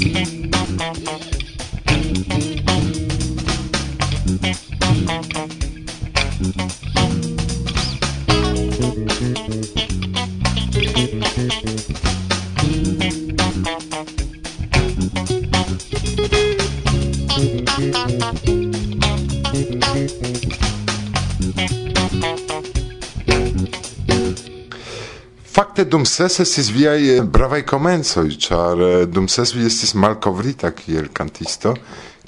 Thank dum ses estis viaj eh, bravaj komencoj, ĉar eh, dum ses vi estis malkovrita kiel kantisto,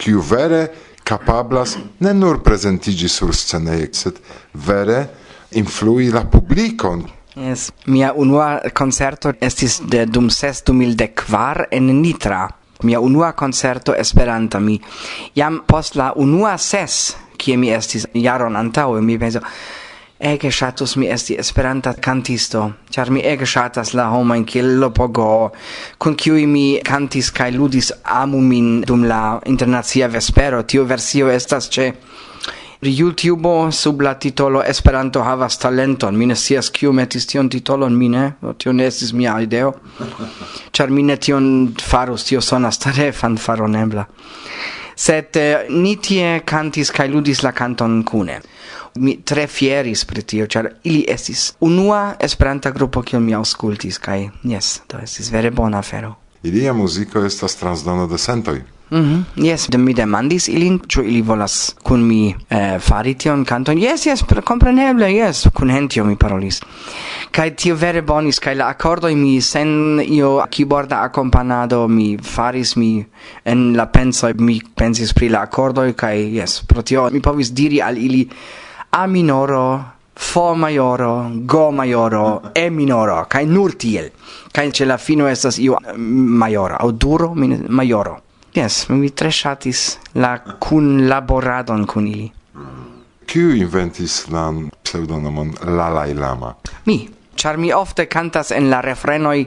kiu vere kapablas ne nur prezentiĝi sur scenejo, sed vere influi la publikon. Yes, mia unua concerto estis de dum ses du mil de kvar en Nitra. Mia unua concerto Esperanta mi. Jam post la unua ses, kie mi estis jaron antaŭe, mi penso, ege shatus mi esti esperanta cantisto, char mi ege shatas la homa in killo pogo, kun kiui mi cantis kai ludis amu min dum la internazia vespero, tio versio estas ce YouTube sub la titolo Esperanto havas talenton. Mi ne scias kiu metis tion titolon, mi ne. Tio ne estis mia ideo. Ĉar mi ne tion farus, tio sonas tre fanfaronebla. Sed eh, ni tie cantis kaj ludis la kanton cune mi tre fieris pri tio, ĉar ili estis unua Esperanta grupo kiun mi aŭskultis kaj jes, do estis vere bona afero. Ilia muziko estas transdono de sentoj. Mhm, -hmm. yes, de mi demandis ilin, ĉu ili volas kun mi eh, fari tion kanton. Yes, yes, kompreneble, yes, kun hentio mi parolis. Kaj tio vere bonis, kaj la akordoj mi sen io keyboarda akompanado mi faris mi en la pensoj mi pensis pri la akordoj kaj yes, pro tio mi povis diri al ili A minoro Fo maioro, Go maioro, E minoro, kai nur tiel. Kai ce la fino estas io eh, maioro, au duro maioro. Yes, mi tre shatis la kun laboradon kun ili. Kiu inventis la pseudonomon Lalai Lama? Mi, char mi ofte cantas en la refrenoi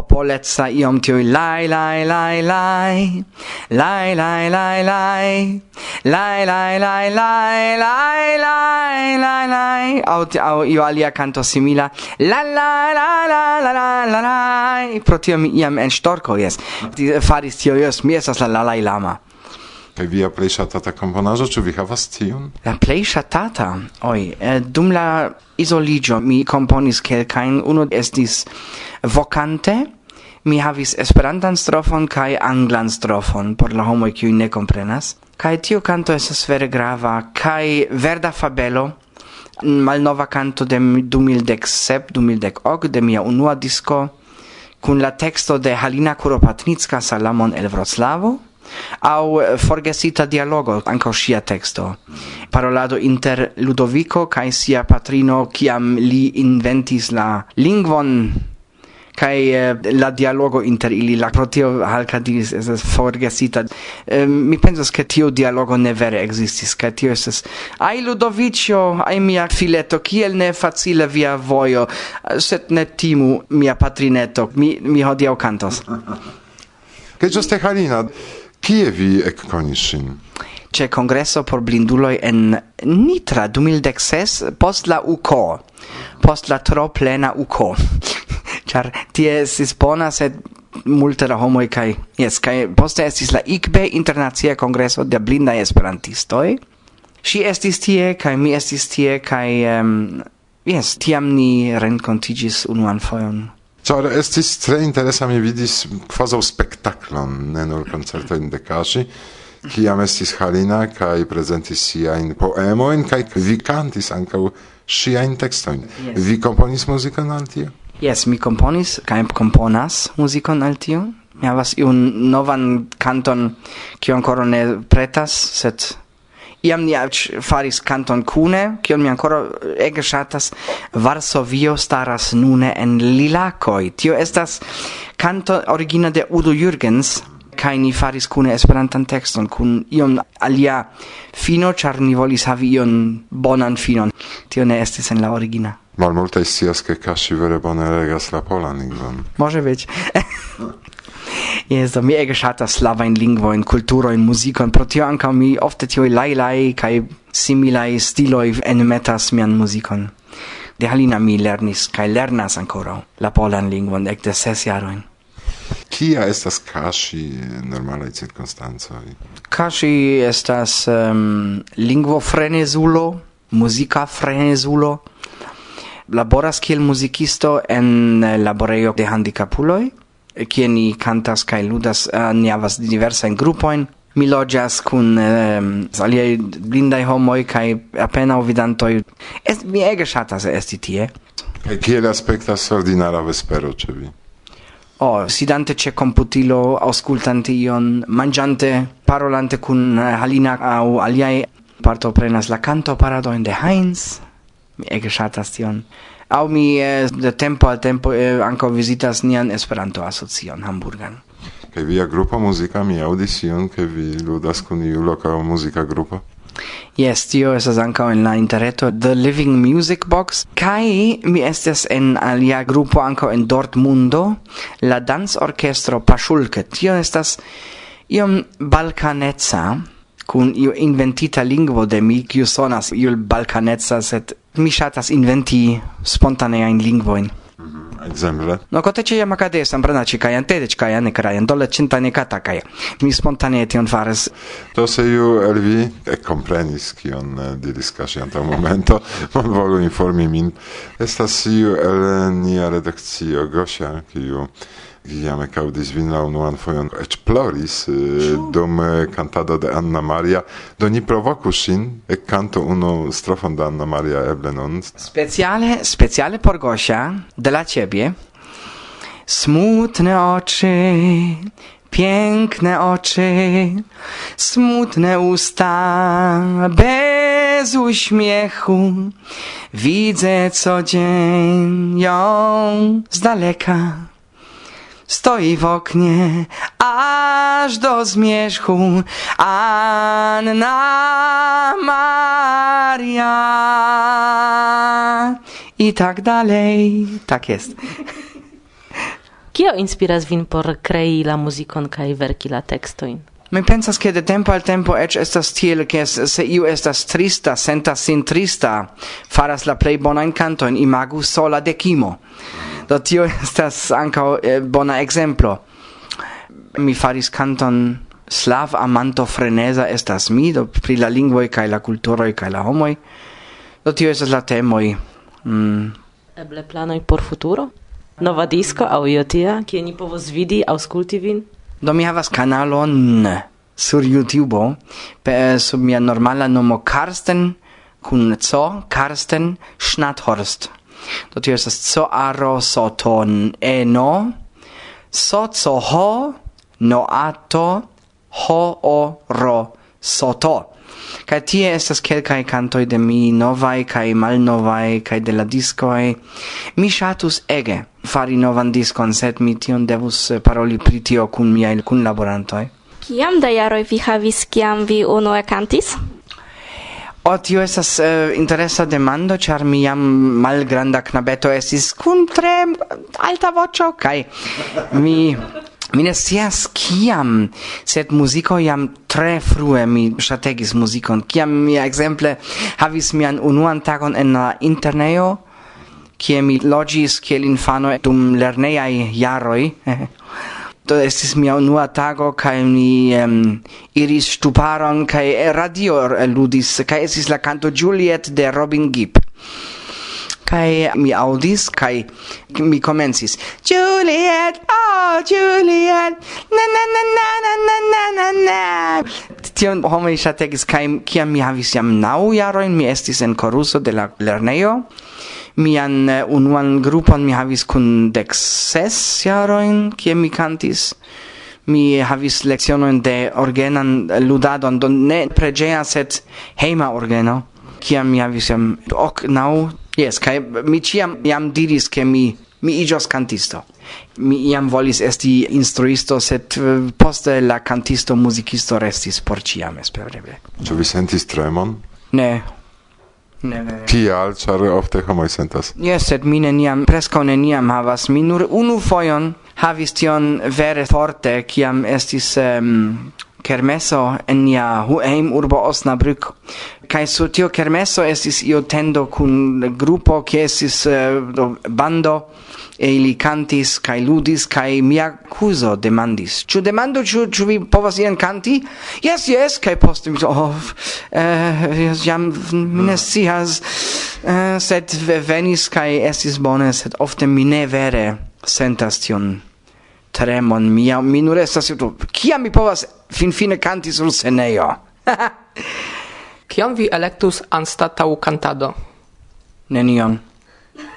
popoleca iom tiuj lai lai lai lai. Lai lai lai lai. Lai lai lai lai lai lai lai lai. Au au io alia canto simila. La la la la la la la la pro tio mi iam en ŝtorko jes faris tio jes mi estas la lalaj lama. Kaj via plej ŝatata komponaĵo, ĉu vi havas tiun? La plej ŝatata? Oj, eh, dum la izoliĝo mi komponis kelkajn. Unu estis vokante, mi havis esperantan strofon kaj anglan strofon por la homoj kiuj ne komprenas. Kaj tiu kanto estas vere grava kaj verda fabelo malnova canto de 2017, 2018 de mia unua disco kun la texto de Halina Kuropatnicka Salamon el Wroclawo au forgesita dialogo anco sia texto parolado inter Ludovico kai sia patrino kiam li inventis la lingvon kai eh, la dialogo inter ili la protio halkadis es forgesita eh, mi pensas ke tio dialogo ne vere existis ke tio es ai ludovicio ai mia fileto kiel ne facile via vojo sed ne timu mia patrineto mi mi hodiaŭ kantos che ĝuste Halina, Kie vi ekkonis ŝin? Ĉe kongreso por blinduloj en Nitra 2016 post la UK, post la tro plena UK. Ĉar tie estis bona, sed multe da homoj kaj jes kaj poste estis la ICBE internacia kongreso de blindaj esperantistoj. Ŝi estis tie kaj mi estis tie kaj um, jes tiam ni renkontiĝis unuan fojon. Ĉar estis tre interesa mi vidis kvazaŭ spektaklon, ne nur koncertojn de Kaŝi, kiam estis Halina kaj prezentis siajn poemojn kaj vi kantis ankaŭ ŝiajn tekstojn. Yes. Vi komponis muzikon al? Yes, mi komponis kai componas muzikon al tio. Mi havas iun novan canton kiu ankoraŭ ne pretas, set iam ni faris kanton kune, kion mi ancora ege shatas, Varsovio staras nune en lilakoj. Tio estas canto origina de Udo Jürgens kai ni faris kune esperantan texton, kun iom alia fino char ni volis havi ion bonan finon tio ne estis en la origina Malmultaj scias che Kashi vere bone regas la polan lingvon. Może być. Jes, do mi ege ŝatas in cultura kulturojn, muzikon, pro tio ankaŭ mi ofte tiuj lajlaj kaj similaj stiloj enmetas mian muzikon. De Halina mi lernis kai lernas ankoraŭ la polan lingvon ekde ses jarojn. Kia estas kashi en normalaj cirkonstancoj? Kashi estas um, lingvo frenesulo, musica frenesulo. laboras kiel muzikisto en laborejo de handicapuloj kie ni cantas kaj ludas uh, ni havas diversajn grupojn mi loĝas kun um, ehm, aliaj blindaj homoj kaj apenaŭ vidantoj es, mi ege ŝatas esti tie. Kaj kiel aspektas ordinara vespero ĉe vi? Oh, sidante ce computilo, auscultante ion, mangiante, parolante cun eh, Halina au aliai, parto prenas la canto paradoin de Heinz, mi ege shatas tion au mi eh, de tempo al tempo eh, anco visitas nian Esperanto asocion Hamburgan. Kaj via grupo muzika mi aŭdis ion ke vi ludas kun iu loka muzika grupo? Yes, tio esas ankaŭ en la interreto The Living Music Box kaj mi estas en alia grupo ankaŭ en Dortmundo, la dancorkestro Pashulke Tio estas iom balkaneca kun iu inventita lingvo de mi kiu sonas iu balkaneca sed Mi shatas inventi spontaneajn lingvojn. Mhm, Exemple. No kote ce jam acade sam branaci kai antedeci kai ane kai an cinta ne kata kai. Mi spontane tion faras. to se ju elvi e comprenis kion di kaŝi antaŭ momento, bonvolu informi min. Estas iu el nia redakcio Gosia, kiu ju Iam ec audis vin la unuan foion ec ploris eh, dum eh, cantado de Anna Maria. Do ni provocu sin ec canto unu strofon de Anna Maria eble non. Speciale, speciale por Gosia, de la ciebie. Smutne oczy, piękne oczy, smutne usta, bez uśmiechu. Widzę co dzień ją z daleka stoi w oknie, aż do zmierzchu Anna Maria. I tak dalej. Tak jest. Kio inspiras vin por krei la muzikon kaj verki la tekstojn? Mi pensas che de tempo al tempo ec estas tiel che se iu estas trista, sentas sin trista, faras la plei bonan cantoin, imagu sola de kimo. Do tio estas anca eh, bona exemplo. Mi faris canton slav amanto frenesa estas mi, do pri la lingvoi cae la culturoi cae la homoi. Do tio estas la temoi. Mm. Eble planoi por futuro? Nova disco, au io tia, kie ni povos vidi, ausculti vin? Do mi havas kanalon sur YouTube pe, sub mia normala nomo Karsten kun co Karsten Schnathorst. Do tio estas co aro soton eno so co ho no ato ho o ro soto. Kaj tie estas kelkaj kantoj de mi novaj kaj malnovaj kaj de la diskoj. Mi ŝatus ege fari novan diskon, sed mi tion devus eh, paroli pri tio kun miaj kunlaborantoj. Kiam da jaroj vi havis, kiam vi unue kantis? O, tio estas uh, eh, interesa demando, char mi jam malgranda knabeto estis kun tre alta voĉo kaj mi Mi ne scias kiam, sed muziko jam tre frue mi ŝategis muzikon. Kiam mi ekzemple havis mian unuan tagon en la internejo, kie mi logis kiel infano dum lerneiai jaroi. Do estis mia unua tago, kai mi um, iris stuparon, kai eh, radio ludis, kai estis la canto Juliet de Robin Gibb. Kai mi audis, kai mi comencis Juliet, oh Juliet, na na na na na na na na na. Tion homoj ŝategis, kai kiam mi havis jam nau jarojn, mi estis en koruso de la lernejo mian eh, unuan grupon mi havis kun dex ses jaroin, kie mi cantis. mi havis lecionojn de organan ludadon don ne pregea, set heima orgeno kiam mi havis jam ok nau. Yes, kai mi ciam jam diris ke mi mi igios kantisto mi iam volis esti instruisto, set eh, poste la cantisto musicisto restis por ciam, espereble. Ĉu vi sentis tremon? Ne, Ne vere. Tial, char ofte homoi sentas. Yes, sed mi neniam, presco neniam havas. Mi nur unu foion havis tion vere forte, ciam estis um, kermeso en nia heim urbo Osnabrück. Kai su tio kermeso estis io tendo kun grupo, kies estis uh, bando, Eli cantis kai ludis kai mia cuso demandis. chu demando, chu chu vi povas ien canti? Yes, yes, kai post mi, oh, eh, jam mi ne scias, eh, sed venis kai esis bone, sed ofte mi ne vere sentas tion tremon mia, mi nur estas, kia mi povas fin fine canti sul seneo Kion vi electus anstatau cantado? Nenion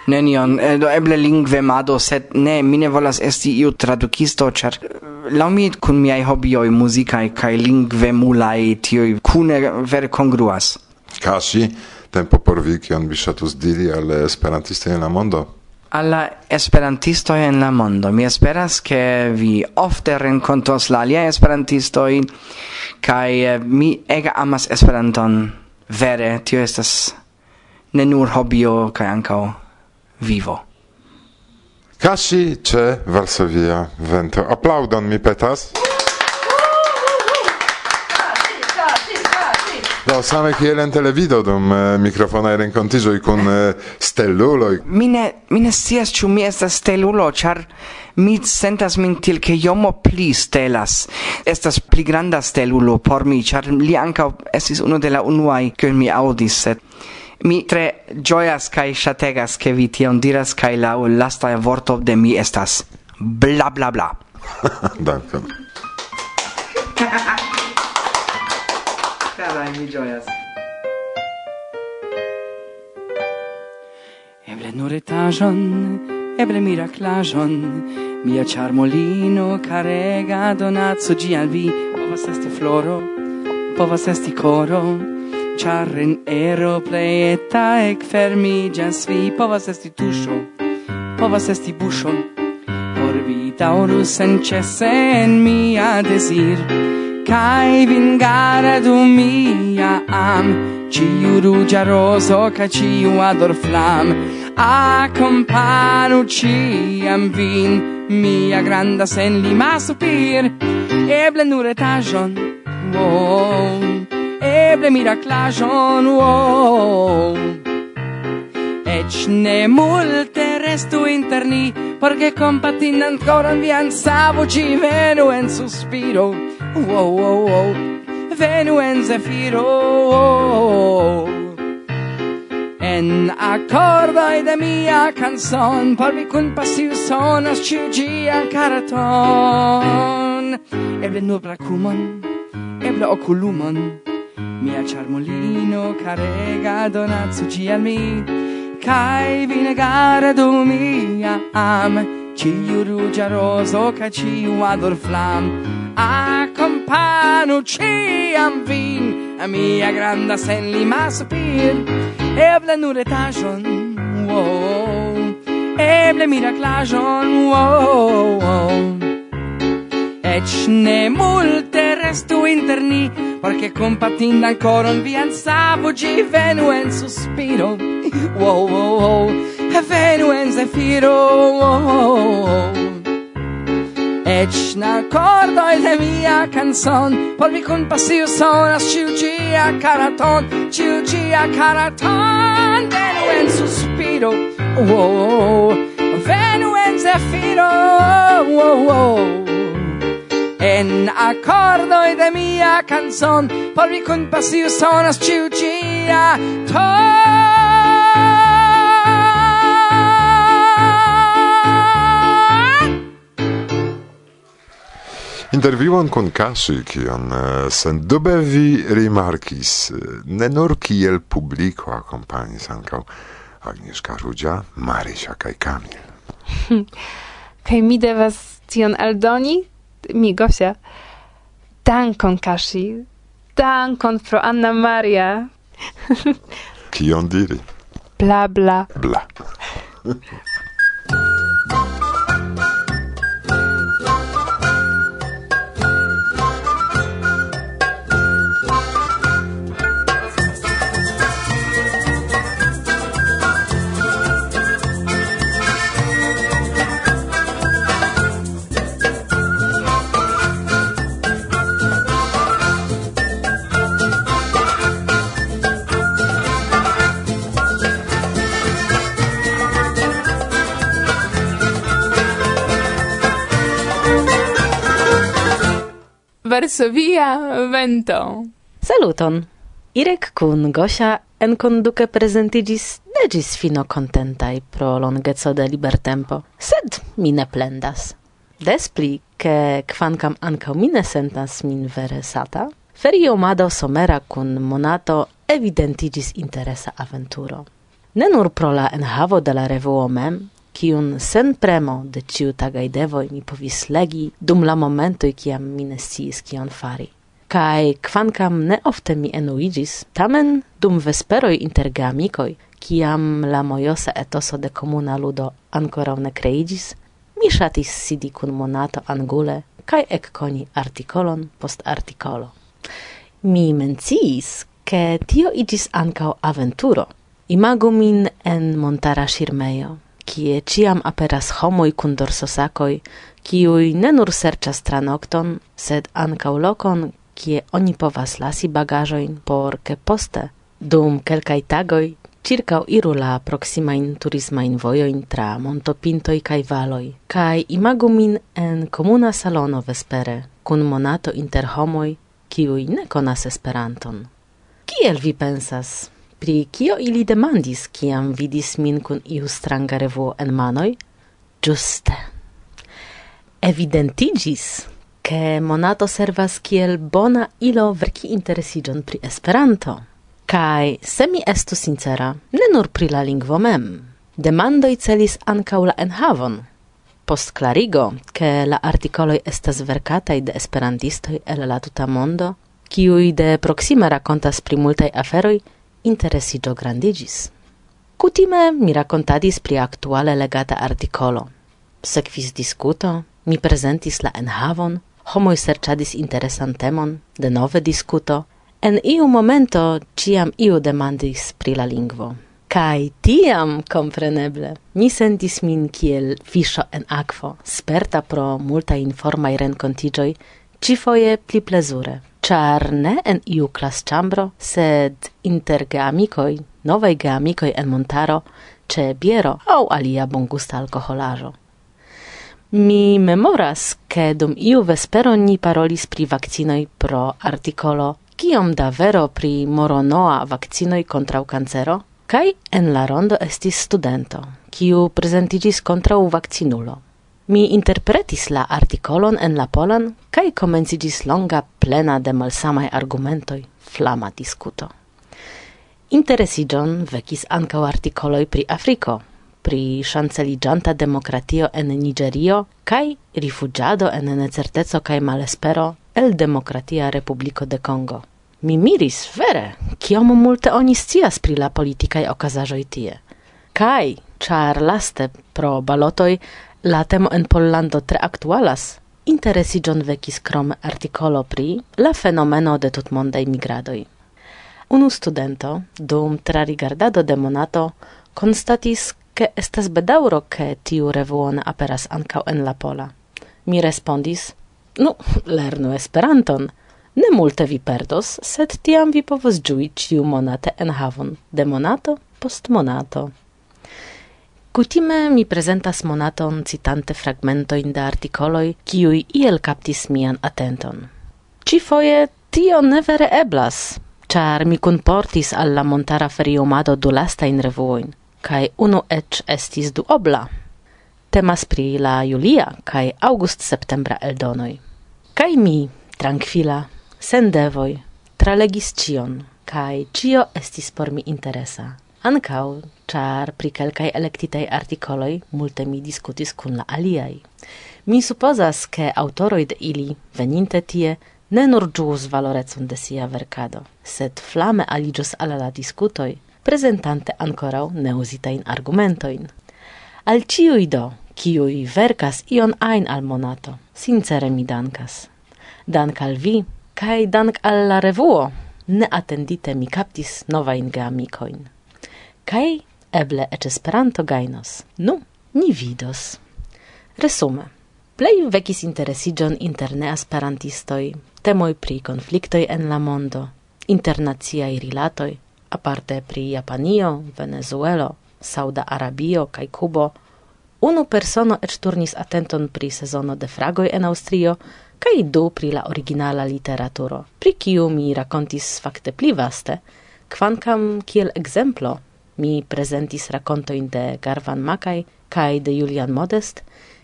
nenion, eh, do eble lingve mado, sed ne, mi ne volas esti iu tradukisto, char eh, lau mi kun miai hobioj muzikaj kaj lingve mulae tioi kune vere kongruas. Kasi, tempo por vi kion vi shatus diri al esperantistoj en la mondo? alla esperantisto en la mondo. Mi esperas che vi ofte rencontos la alia esperantisto kai eh, mi ega amas esperanton. Vere, tio estas ne nur hobio kai ankaŭ vivo. Kasi ce Varsovia vento. Applaudon mi petas. Do same kiel en televido dum eh, uh, mikrofona renkontiĝoj kun eh, steluloj. Mi ne mi ne scias ĉu mi estas stelulo, ĉar mi sentas min til ke jomo pli stelas. Estas pli granda stelulo por mi, ĉar li ankaŭ estis unu de la unuaj kiun mi aŭdis, sed Mi tre gioias kai shategas ke vi tion diras kai la lasta vorto de mi estas bla bla bla. Dankon. Carai, mi gioias. Eble nur etajon, eble miraclajon, mia charmolino carega donazzo gi al vi, povas esti floro, povas esti coro, Char in aeroplei eta ec fermigas. Vi Povas esti tuŝo, povas esti buŝo Por vi daŭrus senĉese en mia desir Kaj vingara du mia am. Ciu rugia roso ca ciu ador flam accompanu ciam vin. Mia granda sen lima supir Eble nur etajon Wow eble miraklaĵon wow. Eĉ ne multe restu inter ni, porque compatin ancora vian savo ci venu en suspiro, wow, wow, wow, venu en zefiro, wow. En accordoi de mia canzon, por vi cun passiu sonas ciu gia caraton. Eble nur bracumon, eble oculumon, mia charmolino carega donazzoci al mi kai vinegare do mia am. Ciu rugia roso ca ciu ador flam accompano ci am vin. A mia granda sen lima sopir eble nur etajon wow. Eble miraclajon wow, wow ec ne multe restu inter ni, perché compatinda ancora un vian venu en suspiro. Wow, wow, wow, venuen zefiro, wow, wow, wow. Ec n'accordoi de mia canzon Por mi con passio sonas ciu gia caraton Ciu gia caraton Venu en suspiro Wow, oh, oh. Venu en zefiro Wow, wow en accordoi de mia canzon por vi kun pasio sonas ciu cia ton Interviuon kun Kasi, kion uh, sendube vi rimarkis, uh, ne nur kiel publiko akompanis ankaŭ Agnieszka Rudzia, Marysia kaj Kamil. kaj mi devas tion aldoni, Mi, Gosia. Dankon, Kasi. Dankon pro Anna Maria. Kion diri? Bla, bla. Bla. Varsovia vento. Saluton. Irek kun Gosia en conduce presentigis ne gis fino contentai pro longeco de libertempo, sed mi ne plendas. Despli, che quancam anca mine sentas min vere sata, feriomado somera kun monato evidentigis interesa aventuro. Ne nur pro la enhavo de la revuo mem, kiun sen premo de ciu tagai devoi mi povis legi dum la momento kiam mi ne sciis kion fari. Kai kvankam ne ofte mi enuigis, tamen dum vesperoi inter geamicoi, kiam la mojosa etoso de comuna ludo ancora ne creigis, mi shatis sidi cun monato angule kai ec coni artikolon post artikolo. Mi menciis, ke tio igis ancao aventuro. Imagu min en montara shirmeio, kie ciam aperas homoi cun dorsosakoi, kiui ne nur serĉas tranokton, sed ancau lokon, kie oni povas lasi bagażoin por ke poste, dum kelkaj tagoj, circau iru la proximain turismain vojoin tra montopintoi kai valoi, kai imagu min en comuna salono vespere, kun monato inter homoi, kiuj ne konas Esperanton. Kiel vi pensas? Pri kio ili demandis, kiam vidis min kun iu stranga revuo en manoj? Ĝuste. Evidentigis ke Monato servas kiel bona ilo verki interesiĝon pri Esperanto. Kai, se mi estu sincera, ne nur pri la lingvo mem. Demandoj celis ancau la enhavon. Post klarigo, ke la articoloi estas verkataj de esperantistoj el la tuta mondo, kiui de proxima rakontas pri multaj aferoj, interesigio grandigis. Cutime mi racontadis pri actuale legata articolo. Sekvis discuto, mi presentis la enhavon, homoi serĉadis interesan temon, denove discuto. En iu momento ciam iu demandis pri la lingvo. Kai tiam, compreneble. mi sentis min kiel fisho en aquo, sperta pro multaj informaj rencontigioi, cifoje pli plezure, char ne en iu clas chambro, sed inter geamicoi, novei geamicoi en montaro, ce biero au alia bongusta alcoholaro. Mi memoras, che dum iu vespero ni parolis pri vaccinoi pro articolo Kiom da vero pri moronoa vaccinoi contrau cancero? Kai en la rondo estis studento, kiu presentigis contrau vaccinulo. Mi interpretis la artikolon en la polan kaj komenciĝis longa plena de malsamaj argumentoj flama diskuto. Interesiĝon vekis ankaŭ artikoloj pri Afriko, pri ŝanceliĝanta demokratio en Niĝerio kaj rifuĝado en necerteco kaj malespero el Demokratia Republiko de Kongo. Mi miris vere, kiom multe oni scias pri la politikaj okazaĵoj tie. Kaj, ĉar laste pro balotoj La temo en Pollando tre aktualas. Interesiĝon vekis krom artikolo pri la fenomeno de tutmondaj migradoj. Unu studento dum trarigardado de monato konstatis, ke estas bedauro, ke tiu revuon aperas ankaŭ en la pola. Mi respondis: "Nu, lernu Esperanton. Ne multe vi perdos, sed tiam vi povos giui ciu monate en havon de monato post monato." Kutime mi prezentas monaton citante fragmentojn de articoloi, kiuj iel captis mian atenton. foie tio ne vere eblas, char mi kunportis alla montara feriomado du lastajn revuoin, kai unu ec estis duobla. Temas pri la julia kai august septembra eldonoi. Kai mi, tranquila, sen devoi, tralegis cion, kai cio estis por mi interesa ancau char pri kelkaj elektitaj artikoloj multe mi diskutis kun la aliaj. Mi supozas, ke aŭtoroj de ili, veninte tie, ne nur gius valorecon de sia verkado, sed flame aliĝos al la diskutoj, prezentante ankoraŭ neuzitajn argumentojn. Al ciui do, ciui verkas ion ein al monato, sincere mi dankas. Dank al vi, kaj dank al la revuo, ne attendite mi kaptis novajn geamikojn kai eble eĉ Esperanto gajnos. Nu, ni vidos. Resume. Plej vekis interesiĝon interne esperantistoj, temoj pri konfliktoj en la mondo, internaziai rilatoi, aparte pri Japanio, Venezuelo, Sauda Arabio kaj Kubo. Unu persono eĉ turnis atenton pri sezono de fragoj en Aŭstrio kaj du pri la originala literaturo, pri kiu mi rakontis fakte pli vaste, kvankam kiel ekzemplo mi presentis racontoin de Garvan Makai kai de Julian Modest,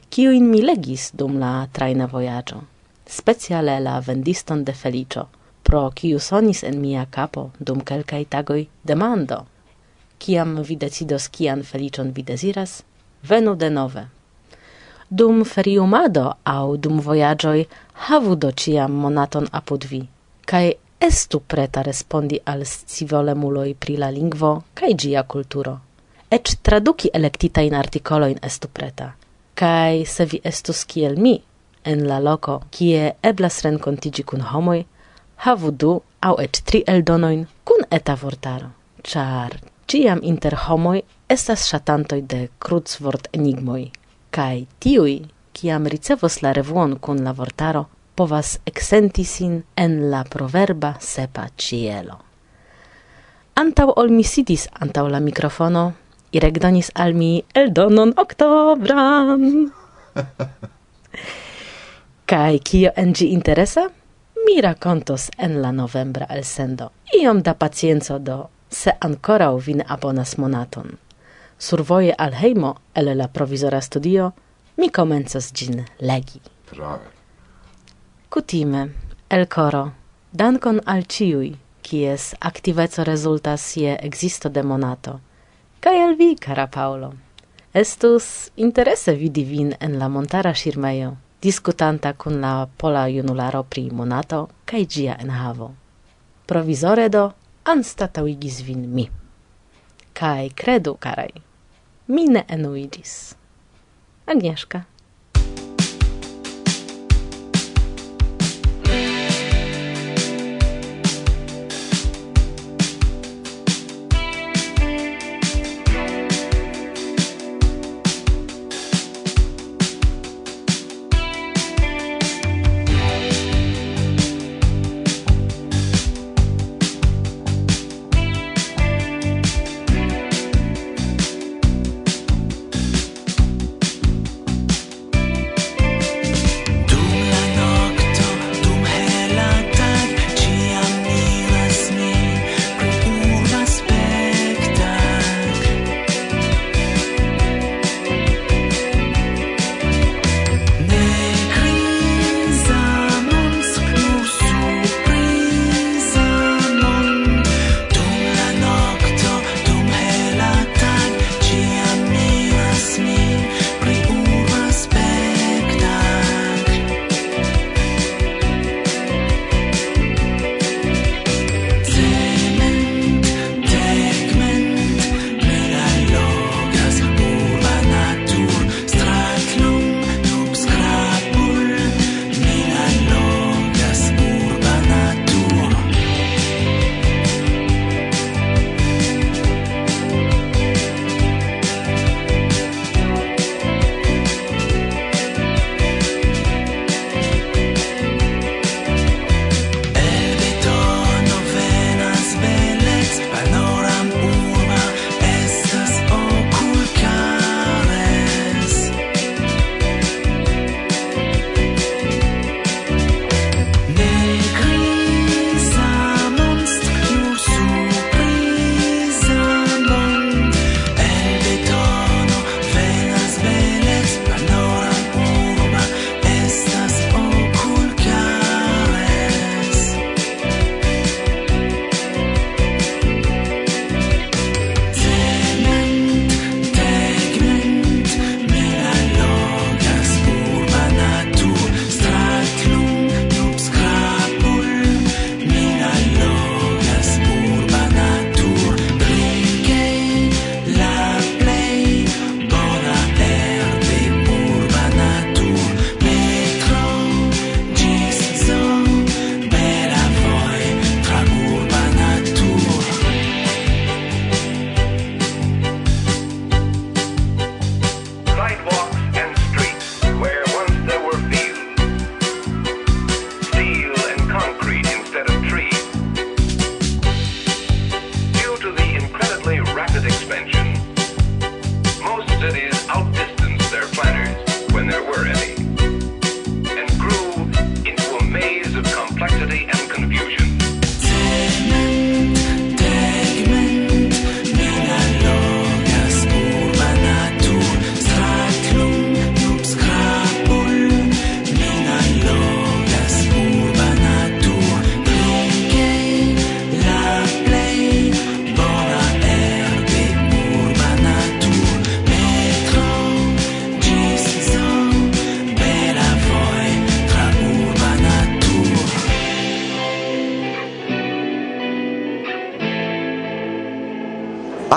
kiujn mi legis dum la traina vojaĝo. Speciale la vendiston de Felicio, pro kiu sonis en mia capo dum kelkaj tagoj demando. Kiam vi decidos kian Felicion vi desiras, venu denove. Dum feriumado au dum vojaĝoj havu do ciam monaton apud vi, kaj estu preta respondi al scivolemuloi pri la lingvo kaj gia kulturo. Ec traduki electita in articoloin estu preta. Kai se vi estus kiel mi, en la loco, kie eblas rencontigi kun homoi, havu du au ec tri eldonoin kun eta vortaro, char ciam inter homoi estas shatantoi de cruzvort enigmoi, kai tiui, kiam ricevos la revuon kun la vortaro, povas eksenti sin en la proverba sepa cielo. Antau ol mi sidis antau la mikrofono, Irek donis al mi eldonon oktobran. Kaj kio en ĝi interesa? Mi rakontos en la novembra elsendo. Iom da pacienco do, se ancora vin abonas monaton survoje al hejmo el la provizora studio mi komencas ĝin legi. Brave. Kutime, el coro, dankon al ciui, kies activeco resultas je existo de monato. Kaj al vi, cara Paolo. Estus interesse vidi vin en la montara shirmeio, discutanta kun la pola junularo pri monato kai gia enhavo. Provisore do anstatauigis vin mi. Kai credu, carai, mi ne enuigis. Agnieszka.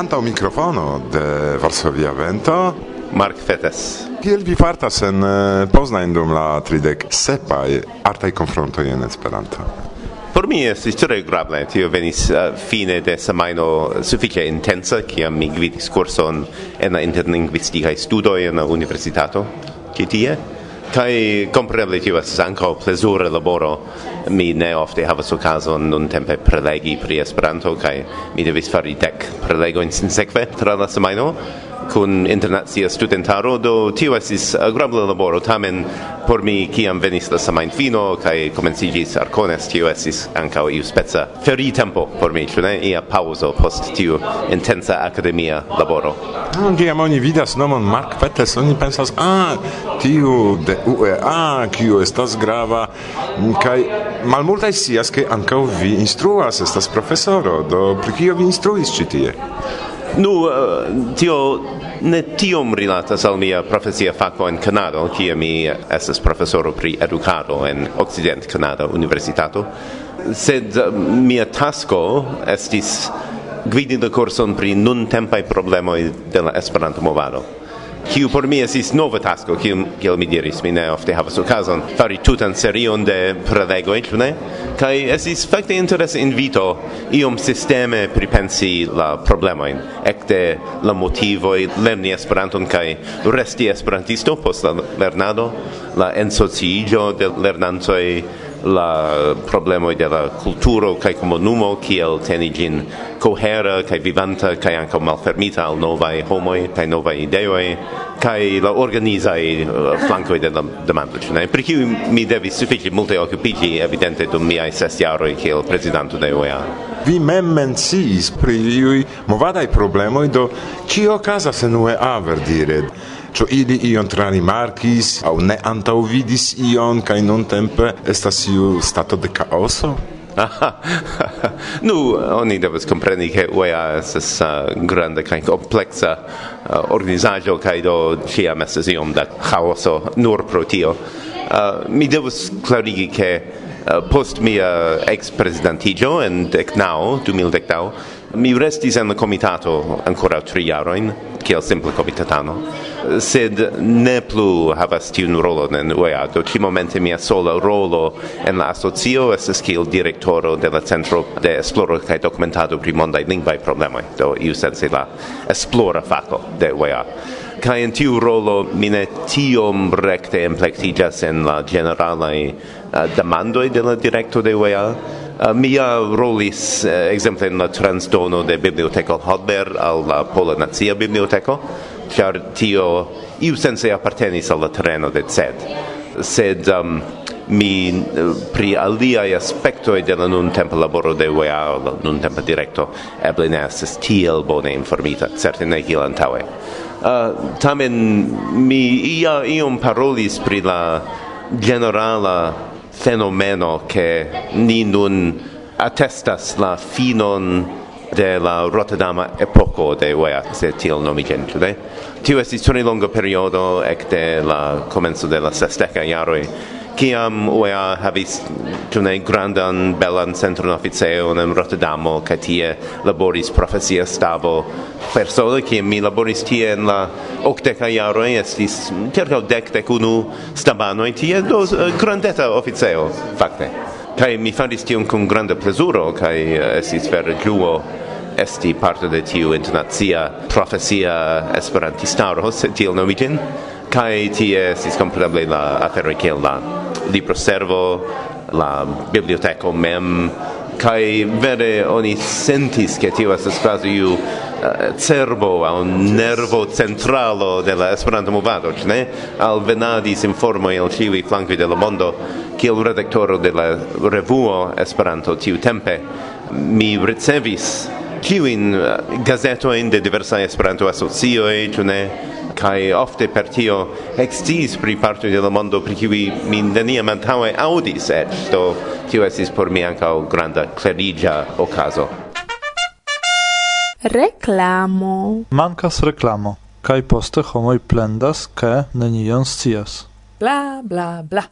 Antaŭ mikrofono de Varsovia Vento Mark Fetes. Kiel vi fartas en eh, Poznań dum la tridek sepaj artaj konfrontoj en Esperanto? Por mi estis tre grable, tio venis uh, fine de semajno sufiĉe intensa, kiam mi gvidis kurson en la interlingvistikaj studoj en la universitato ĉi tie. Kai compreneble tio estas ankaŭ plezura laboro. Mi ne ofte havas okazon nun tempe prelegi pri Esperanto kaj mi devis fari dek prelegojn sinsekve tra la semajno kun internacia studentaro do tio estis agrabla laboro tamen por mi kiam venis la semajnfino kaj komenciĝis arkones tio estis ankaŭ iu speca feritempo por mi ĉu ne? Ia pauzo post tiu intensa akademia laboro. Ah, kiam oni vidas nomon Mark Peters oni pensas ah tiu de UEA ah, kiu estas grava. Kaj malmultaj scias ke ankaŭ vi instruas estas profesoro do pri kio vi instruis ĉi tie? Nu, eh, tio ne tiom rilatas al mia profesia faco in Kanado, cia mi estes professoro pri educado en Occident Canada Universitato, sed eh, mia tasko estis gvidi de kurson pri nun tempai problemoi de la Esperanto movado kiu por mi esis nova tasko, kiu, kiel mi diris, mi ne ofte havas okazon fari tutan serion de prelegoj, ĉu ne? Kaj esis fakte interesa invito iom sisteme pripensi la problemojn, ekde la motivoj lerni Esperanton kaj resti esperantisto post la lernado, la ensociiĝo de lernantoj, la problema de la kai como numo kiel teni ĝin cohera kai vivanta kai ankaŭ malfermita al nova homo kai nova ideoj kai la organizai uh, flanco de la demanda ĉu ne per kiu mi devi suffici multe occupiti evidente dum miaj ses che kiel presidente de OEA vi mem menciis pri iuj movadaj problemoj do kio è a UEA verdire. Cio ili ion trani marquis au ne antaŭvidis ion kai non tempe estas iu stato de caoso nu, oni devas compreni che UEA estes uh, grande kaj complexa uh, organizaĵo kaj do ciam estes iom da chaoso nur pro tio. Uh, mi devas clarigi ke uh, post mia ex-presidentigio en deknaŭ, 2010, Mi restis en comitato ancora tri jaroin, kiel simple comitatano, sed ne plu havas tiun rolon en UEA, do ti momente mia sola rolo en la asocio estes kiel direktoro de la Centro de Esploro kaj Dokumentado pri Mondaj Lingvaj Problemoj, do iu sense la esplora faco de UEA Kaj en tiu rolo mine tiom recte emplektiĝas en la ĝeneralaj uh, demandoj de la direkto de UEA, Uh, mia rolis uh, exemple in la transdono de biblioteca Hadler al la Pola Nazia Biblioteca, char tio iu sense appartenis al la terreno de CED. Sed um, mi pri aliai aspectoi de la nuntempa laboro de UEA, la nuntempa directo eble ne estes tiel bone informita, certe ne kiel antaue. Uh, tamen mi ia iom parolis pri la generala fenomeno che ni nun attestas la finon de la Rotterdama epoco de Weat, se tiel nomi gentile. Tio estis tuni longo periodo ec de la comenzo de la sesteca iaroi kiam UEA havis tune grandan belan centron officeo in Rotterdamo ca tie laboris profesia stavo. Persone kiam mi laboris tie in la octeca iaro estis circa dec dec unu stabanoi tie do eh, grandeta officeo fakte. Kai mi faris tion grande granda plezuro uh, estis vere ĝuo esti parte de tiu internazia profesia esperantistaro, se tiel nomitin, kai tie estis kompreneble la aferoj kiel la libro servo la biblioteca mem kai vere oni sentis che tio estas quasi iu uh, eh, cerbo a un nervo centralo de la Esperanto movado, ne? Al venadis informo el ciui flankoi de la mondo, kiel redaktoro de la revuo Esperanto tiu tempe, mi ricevis ciuin uh, eh, gazetoin de diversa Esperanto asocio ĉu ne? kai ofte per tio extis pri parto de la mondo pri qui mi neniam antaŭe audis et eh, do tio estis por mi ankaŭ granda kleriĝa okazo. Reklamo. Mankas reklamo kai poste homoj plendas ke nenion scias. Bla bla bla.